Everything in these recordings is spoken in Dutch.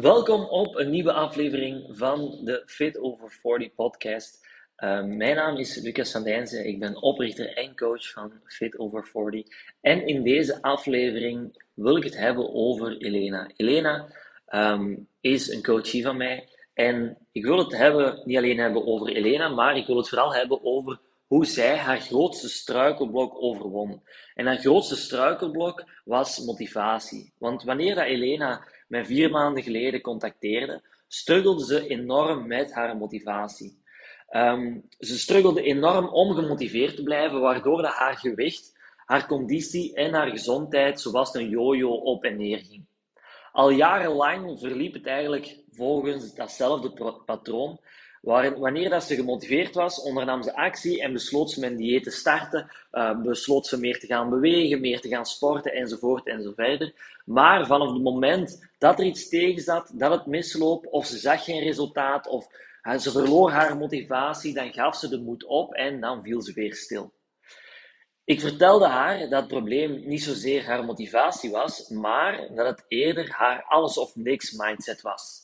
Welkom op een nieuwe aflevering van de Fit Over 40 podcast. Uh, mijn naam is Lucas Sandijnse, ik ben oprichter en coach van Fit Over 40. En in deze aflevering wil ik het hebben over Elena. Elena um, is een coachie van mij en ik wil het hebben, niet alleen hebben over Elena, maar ik wil het vooral hebben over hoe zij haar grootste struikelblok overwon. En haar grootste struikelblok was motivatie. Want wanneer dat Elena mij vier maanden geleden contacteerde, struggelde ze enorm met haar motivatie. Um, ze struggelde enorm om gemotiveerd te blijven, waardoor dat haar gewicht, haar conditie en haar gezondheid zoals een jojo op en neer ging. Al jarenlang verliep het eigenlijk volgens datzelfde patroon, wanneer dat ze gemotiveerd was, ondernam ze actie en besloot ze met een dieet te starten, uh, besloot ze meer te gaan bewegen, meer te gaan sporten enzovoort enzoverder. Maar vanaf het moment dat er iets tegen zat, dat het misloop, of ze zag geen resultaat, of uh, ze verloor haar motivatie, dan gaf ze de moed op en dan viel ze weer stil. Ik vertelde haar dat het probleem niet zozeer haar motivatie was, maar dat het eerder haar alles of niks mindset was.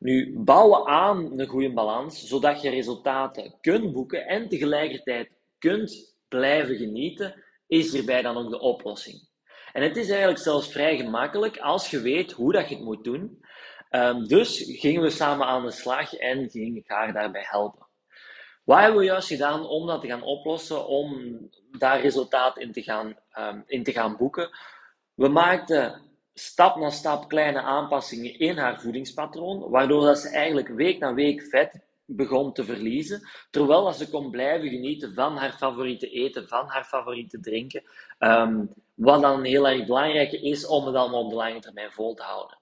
Nu, bouwen aan een goede balans, zodat je resultaten kunt boeken en tegelijkertijd kunt blijven genieten, is hierbij dan ook de oplossing. En het is eigenlijk zelfs vrij gemakkelijk als je weet hoe dat je het moet doen. Um, dus gingen we samen aan de slag en ging ik haar daarbij helpen. Wat hebben we juist gedaan om dat te gaan oplossen, om daar resultaat in te gaan, um, in te gaan boeken? We maakten stap na stap kleine aanpassingen in haar voedingspatroon, waardoor dat ze eigenlijk week na week vet begon te verliezen, terwijl ze kon blijven genieten van haar favoriete eten, van haar favoriete drinken, um, wat dan heel erg belangrijk is om het dan op de lange termijn vol te houden.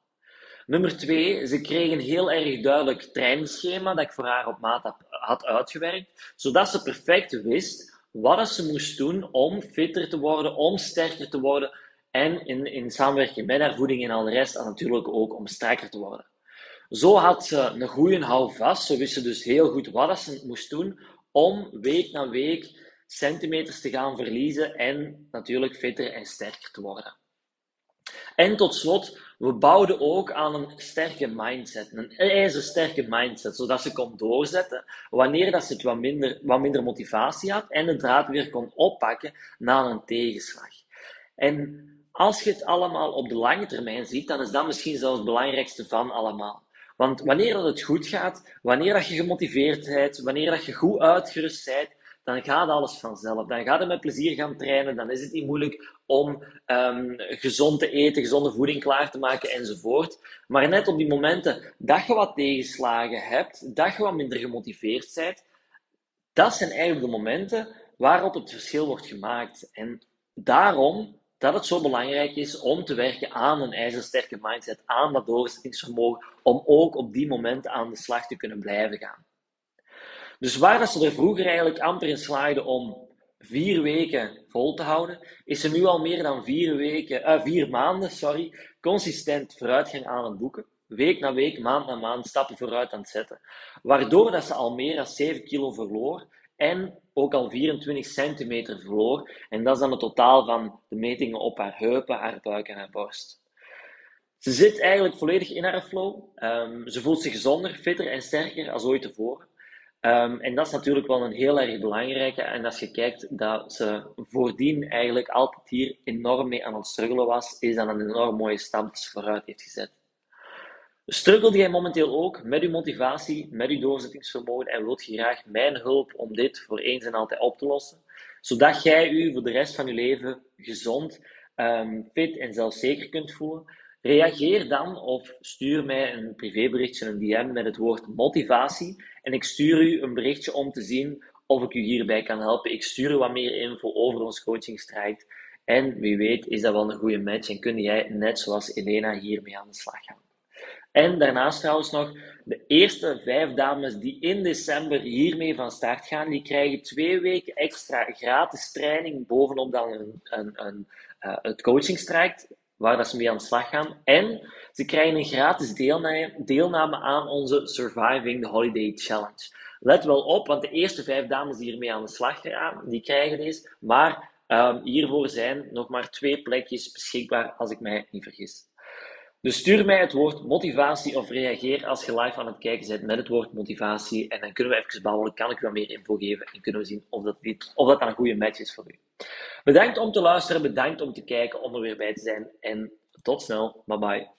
Nummer twee, ze kreeg een heel erg duidelijk trainingsschema dat ik voor haar op maat had uitgewerkt, zodat ze perfect wist wat ze moest doen om fitter te worden, om sterker te worden, en in, in samenwerking met haar voeding en al de rest, en natuurlijk ook om sterker te worden. Zo had ze een goede houvast. Ze wist dus heel goed wat ze moest doen om week na week centimeters te gaan verliezen en natuurlijk fitter en sterker te worden. En tot slot, we bouwden ook aan een sterke mindset, een ijzersterke mindset, zodat ze kon doorzetten wanneer dat ze het wat minder, wat minder motivatie had en de draad weer kon oppakken na een tegenslag. En als je het allemaal op de lange termijn ziet, dan is dat misschien zelfs het belangrijkste van allemaal. Want wanneer dat het goed gaat, wanneer dat je gemotiveerd bent, wanneer dat je goed uitgerust bent, dan gaat alles vanzelf. Dan gaat het met plezier gaan trainen, dan is het niet moeilijk om um, gezond te eten, gezonde voeding klaar te maken enzovoort. Maar net op die momenten dat je wat tegenslagen hebt, dat je wat minder gemotiveerd bent, dat zijn eigenlijk de momenten waarop het verschil wordt gemaakt. En daarom dat het zo belangrijk is om te werken aan een ijzersterke mindset, aan dat doorzettingsvermogen, om ook op die momenten aan de slag te kunnen blijven gaan. Dus waar ze er vroeger eigenlijk amper in slaagden om vier weken vol te houden, is ze nu al meer dan vier, weken, uh, vier maanden sorry, consistent vooruitgang aan het boeken. Week na week, maand na maand, stappen vooruit aan het zetten. Waardoor dat ze al meer dan 7 kilo verloor en ook al 24 centimeter verloor. En dat is dan het totaal van de metingen op haar heupen, haar buik en haar borst. Ze zit eigenlijk volledig in haar flow. Um, ze voelt zich gezonder, fitter en sterker als ooit tevoren. Um, en dat is natuurlijk wel een heel erg belangrijke. En als je kijkt dat ze voordien eigenlijk altijd hier enorm mee aan het struggelen was, is dat een enorm mooie stap ze vooruit heeft gezet. Struggelt jij momenteel ook met je motivatie, met je doorzettingsvermogen en wilt je graag mijn hulp om dit voor eens en altijd op te lossen? Zodat jij je voor de rest van je leven gezond, um, fit en zelfzeker kunt voelen? Reageer dan of stuur mij een privéberichtje, een DM met het woord motivatie. En ik stuur u een berichtje om te zien of ik u hierbij kan helpen. Ik stuur u wat meer info over ons coachingstraject. En wie weet is dat wel een goede match en kun jij net zoals Elena hiermee aan de slag gaan. En daarnaast trouwens nog, de eerste vijf dames die in december hiermee van start gaan, die krijgen twee weken extra gratis training bovenop dan een, een, een, uh, het coachingstraject, waar dat ze mee aan de slag gaan. En ze krijgen een gratis deelname, deelname aan onze Surviving the Holiday Challenge. Let wel op, want de eerste vijf dames die hiermee aan de slag gaan, die krijgen deze. Maar um, hiervoor zijn nog maar twee plekjes beschikbaar, als ik mij niet vergis. Dus stuur mij het woord motivatie of reageer als je live aan het kijken bent met het woord motivatie. En dan kunnen we even babbelen, kan ik wat meer info geven en kunnen we zien of dat, dit, of dat een goede match is voor u. Bedankt om te luisteren, bedankt om te kijken, om er weer bij te zijn en tot snel. Bye bye.